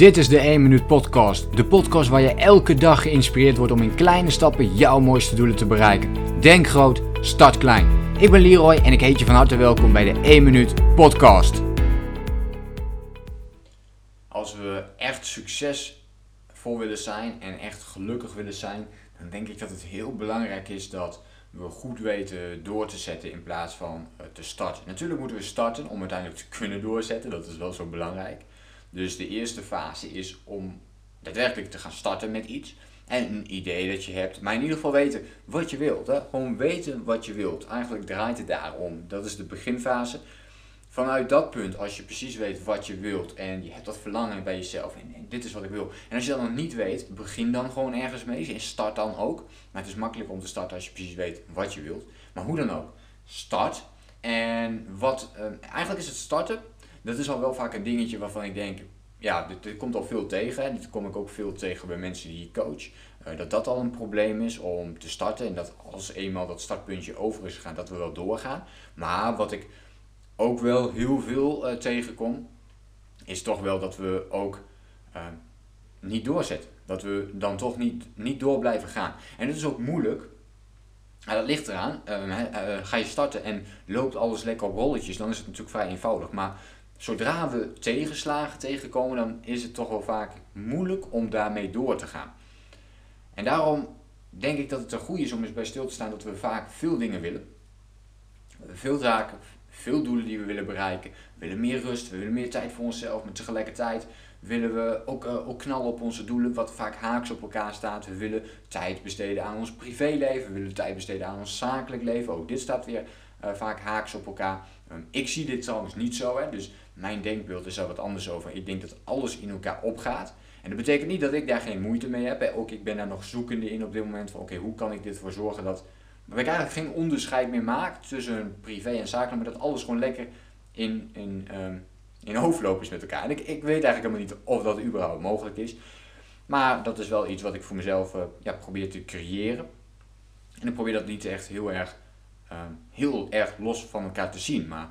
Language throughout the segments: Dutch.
Dit is de 1 Minuut Podcast. De podcast waar je elke dag geïnspireerd wordt om in kleine stappen jouw mooiste doelen te bereiken. Denk groot, start klein. Ik ben Leroy en ik heet je van harte welkom bij de 1 Minuut Podcast. Als we echt succesvol willen zijn en echt gelukkig willen zijn, dan denk ik dat het heel belangrijk is dat we goed weten door te zetten in plaats van eh, te starten. Natuurlijk moeten we starten om uiteindelijk te kunnen doorzetten, dat is wel zo belangrijk. Dus de eerste fase is om daadwerkelijk te gaan starten met iets. En een idee dat je hebt, maar in ieder geval weten wat je wilt. Hè? Gewoon weten wat je wilt. Eigenlijk draait het daarom. Dat is de beginfase. Vanuit dat punt, als je precies weet wat je wilt en je hebt dat verlangen bij jezelf en, dit is wat ik wil. En als je dat nog niet weet, begin dan gewoon ergens mee. En start dan ook. Maar het is makkelijk om te starten als je precies weet wat je wilt. Maar hoe dan ook, start. En wat, uh, eigenlijk is het starten dat is al wel vaak een dingetje waarvan ik denk, ja, dit, komt al veel tegen. En dit kom ik ook veel tegen bij mensen die ik coach. Uh, dat dat al een probleem is om te starten. En dat als eenmaal dat startpuntje over is gegaan, dat we wel doorgaan. Maar wat ik ook wel heel veel uh, tegenkom, is toch wel dat we ook uh, niet doorzetten. Dat we dan toch niet, niet door blijven gaan. En dat is ook moeilijk. Nou, dat ligt eraan. ga je starten en loopt alles lekker op rolletjes, dan is het natuurlijk vrij eenvoudig. Maar zodra we tegenslagen tegenkomen, dan is het toch wel vaak moeilijk om daarmee door te gaan. En daarom denk ik dat het een goede is om eens bij stil te staan dat we vaak veel dingen willen. Veel zaken, veel doelen die we willen bereiken. We willen meer rust, we willen meer tijd voor onszelf, maar tegelijkertijd willen we ook, uh, ook knallen op onze doelen, wat vaak haaks op elkaar staat. We willen tijd besteden aan ons privéleven, we willen tijd besteden aan ons zakelijk leven. Ook dit staat weer uh, vaak haaks op elkaar. Um, ik zie dit trouwens niet zo, hè, dus mijn denkbeeld is er wat anders over. Ik denk dat alles in elkaar opgaat. En dat betekent niet dat ik daar geen moeite mee heb. Ook ik ben daar nog zoekende in op dit moment van oké, hoe kan ik dit voor zorgen dat, dat ik eigenlijk geen onderscheid meer maak tussen privé en zakelijk, maar dat alles gewoon lekker in, in, um, in hoofdloop is met elkaar. En ik, ik weet eigenlijk helemaal niet of dat überhaupt mogelijk is. Maar dat is wel iets wat ik voor mezelf uh, ja, probeer te creëren. En ik probeer dat niet echt heel erg, heel erg los van elkaar te zien. Maar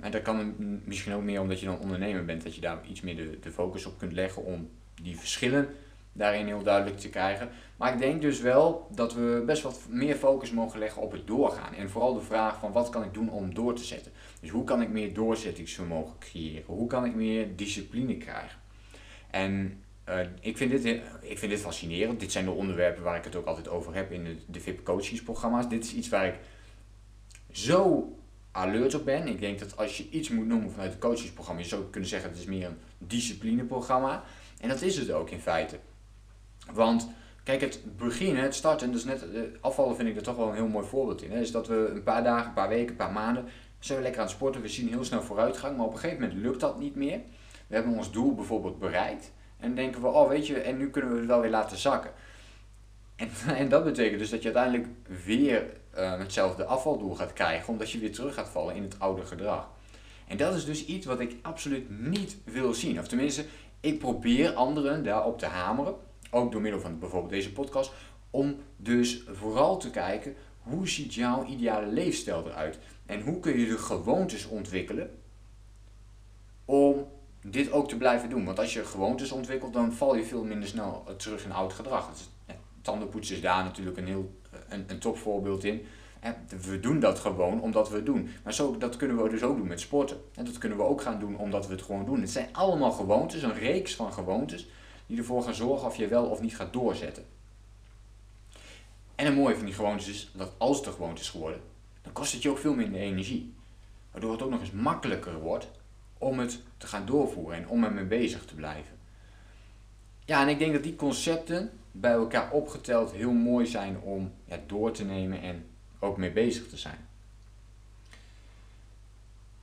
en dat kan misschien ook meer omdat je dan ondernemer bent, dat je daar iets meer de, de focus op kunt leggen om die verschillen daarin heel duidelijk te krijgen. Maar ik denk dus wel dat we best wat meer focus mogen leggen op het doorgaan. En vooral de vraag van wat kan ik doen om door te zetten. Dus hoe kan ik meer doorzettingsvermogen creëren? Hoe kan ik meer discipline krijgen? En uh, ik, vind dit, ik vind dit fascinerend. Dit zijn de onderwerpen waar ik het ook altijd over heb in de, de VIP coachingsprogramma's. Dit is iets waar ik zo alert op ben. Ik denk dat als je iets moet noemen vanuit het coachingsprogramma, je zou kunnen zeggen het is meer een disciplineprogramma. En dat is het ook in feite. Want kijk, het beginnen, het starten, dus net afvallen vind ik er toch wel een heel mooi voorbeeld in. Hè. Is dat we een paar dagen, een paar weken, een paar maanden zijn we lekker aan het sporten. We zien heel snel vooruitgang, maar op een gegeven moment lukt dat niet meer. We hebben ons doel bijvoorbeeld bereikt. En denken we, oh weet je, en nu kunnen we het wel weer laten zakken. En, dat betekent dus dat je uiteindelijk weer uh, hetzelfde afvaldoel gaat krijgen, omdat je weer terug gaat vallen in het oude gedrag. En dat is dus iets wat ik absoluut niet wil zien. Of tenminste, ik probeer anderen daarop te hameren, ook door middel van bijvoorbeeld deze podcast, om dus vooral te kijken hoe ziet jouw ideale leefstijl eruit en hoe kun je de gewoontes ontwikkelen om dit ook te blijven doen. Want als je gewoontes ontwikkelt, dan val je veel minder snel terug in oud gedrag. Tandenpoetsen is daar natuurlijk een heel een, een topvoorbeeld in. We doen dat gewoon omdat we het doen. Maar zo, dat kunnen we dus ook doen met sporten. En dat kunnen we ook gaan doen omdat we het gewoon doen. Het zijn allemaal gewoontes, een reeks van gewoontes, die ervoor gaan zorgen of je wel of niet gaat doorzetten. En een mooie van die gewoontes is dat als het een gewoonte is geworden, dan kost het je ook veel minder energie. Waardoor het ook nog eens makkelijker wordt om het te gaan doorvoeren en om ermee bezig te blijven. Ja, en ik denk dat die concepten bij elkaar opgeteld heel mooi zijn om ja, door te nemen en ook mee bezig te zijn.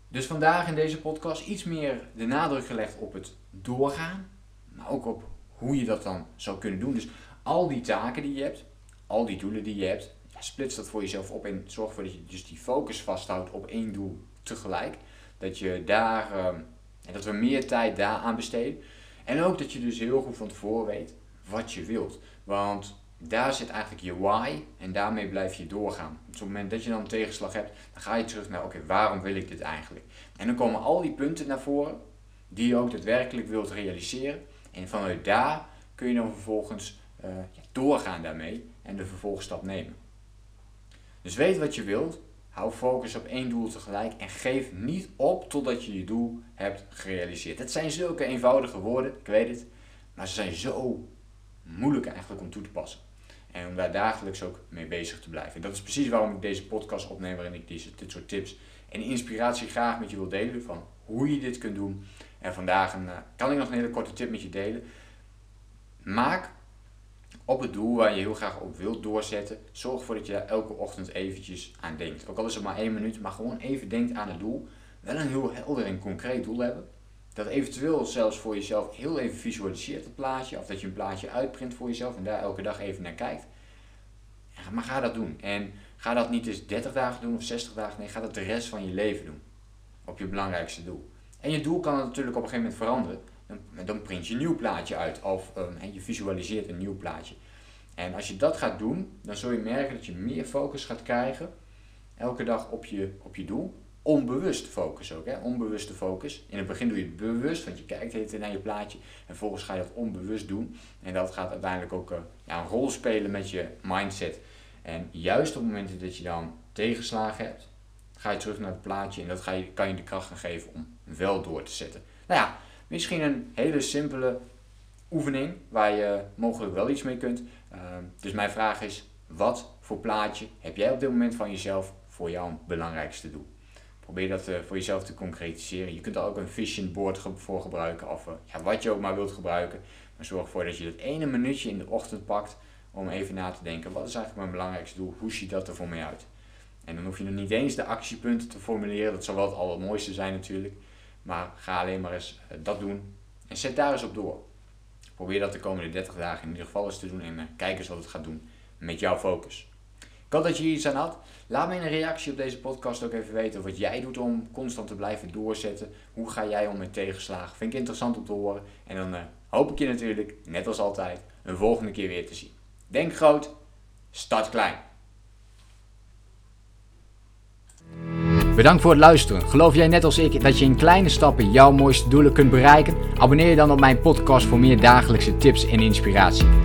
Dus vandaag in deze podcast iets meer de nadruk gelegd op het doorgaan, maar ook op hoe je dat dan zou kunnen doen. Dus al die taken die je hebt, al die doelen die je hebt, splits dat voor jezelf op en zorg ervoor dat je dus die focus vasthoudt op één doel tegelijk. Dat je daar, uh, dat we meer tijd daar aan besteden. En ook dat je dus heel goed van tevoren weet wat je wilt. Want daar zit eigenlijk je why en daarmee blijf je doorgaan. Op het moment dat je dan een tegenslag hebt, dan ga je terug naar oké, waarom wil ik dit eigenlijk? En dan komen al die punten naar voren die je ook daadwerkelijk wilt realiseren. En vanuit daar kun je dan vervolgens uh, doorgaan daarmee en de vervolgstap nemen. Dus weet wat je wilt, hou focus op één doel tegelijk en geef niet op totdat je je doel hebt gerealiseerd. Het zijn zulke eenvoudige woorden, ik weet het, maar ze zijn zo moeilijk eigenlijk om toe te passen. En om daar dagelijks ook mee bezig te blijven. En dat is precies waarom ik deze podcast opneem, waarin ik deze, dit soort tips en inspiratie graag met je wil delen van hoe je dit kunt doen. En vandaag een, eh, kan ik nog een hele korte tip met je delen. Maak op het doel waar je heel graag op wilt doorzetten, zorg ervoor dat je daar elke ochtend eventjes aan denkt. Ook al is het maar één minuut, maar gewoon even denkt aan het doel. Wel een heel helder en concreet doel hebben. Dat eventueel zelfs voor jezelf heel even visualiseert het plaatje. Of dat je een plaatje uitprint voor jezelf en daar elke dag even naar kijkt. Maar ga dat doen. En ga dat niet eens 30 dagen doen of 60 dagen. Nee, ga dat de rest van je leven doen. Op je belangrijkste doel. En je doel kan natuurlijk op een gegeven moment veranderen. Dan, print je een nieuw plaatje uit. Of um, je visualiseert een nieuw plaatje. En als je dat gaat doen, dan zul je merken dat je meer focus gaat krijgen. Elke dag op je, op je doel onbewust focus ook. Hè? Onbewuste focus. In het begin doe je het bewust, want je kijkt het naar je plaatje. En vervolgens ga je dat onbewust doen. En dat gaat uiteindelijk ook uh, ja, een rol spelen met je mindset. En juist op momenten dat je dan tegenslagen hebt, ga je terug naar het plaatje. En dat ga je, kan je de kracht gaan geven om wel door te zetten. Nou ja, misschien een hele simpele oefening waar je mogelijk wel iets mee kunt. Uh, dus mijn vraag is, wat voor plaatje heb jij op dit moment van jezelf voor jouw belangrijkste doel? Probeer dat uh, voor jezelf te concretiseren. Je kunt er ook een vision board voor gebruiken of uh, ja, wat je ook maar wilt gebruiken. Maar zorg ervoor dat je dat ene minuutje in de ochtend pakt om even na te denken. Wat is eigenlijk mijn belangrijkste doel? Hoe ziet dat er voor mij uit? En dan hoef je nog niet eens de actiepunten te formuleren. Dat zou wel het allermooiste zijn natuurlijk. Maar ga alleen maar eens uh, dat doen. En zet daar eens op door. Probeer dat de komende 30 dagen in ieder geval eens te doen. En kijk eens wat het gaat doen met jouw focus. Ik hoop dat je hier iets aan had. Laat me in een reactie op deze podcast ook even weten wat jij doet om constant te blijven doorzetten. Hoe ga jij om met tegenslagen? Vind ik interessant om te horen. En dan uh, hoop ik je natuurlijk, net als altijd, een volgende keer weer te zien. Denk groot, start klein. Bedankt voor het luisteren. Geloof jij net als ik dat je in kleine stappen jouw mooiste doelen kunt bereiken? Abonneer je dan op mijn podcast voor meer dagelijkse tips en inspiratie.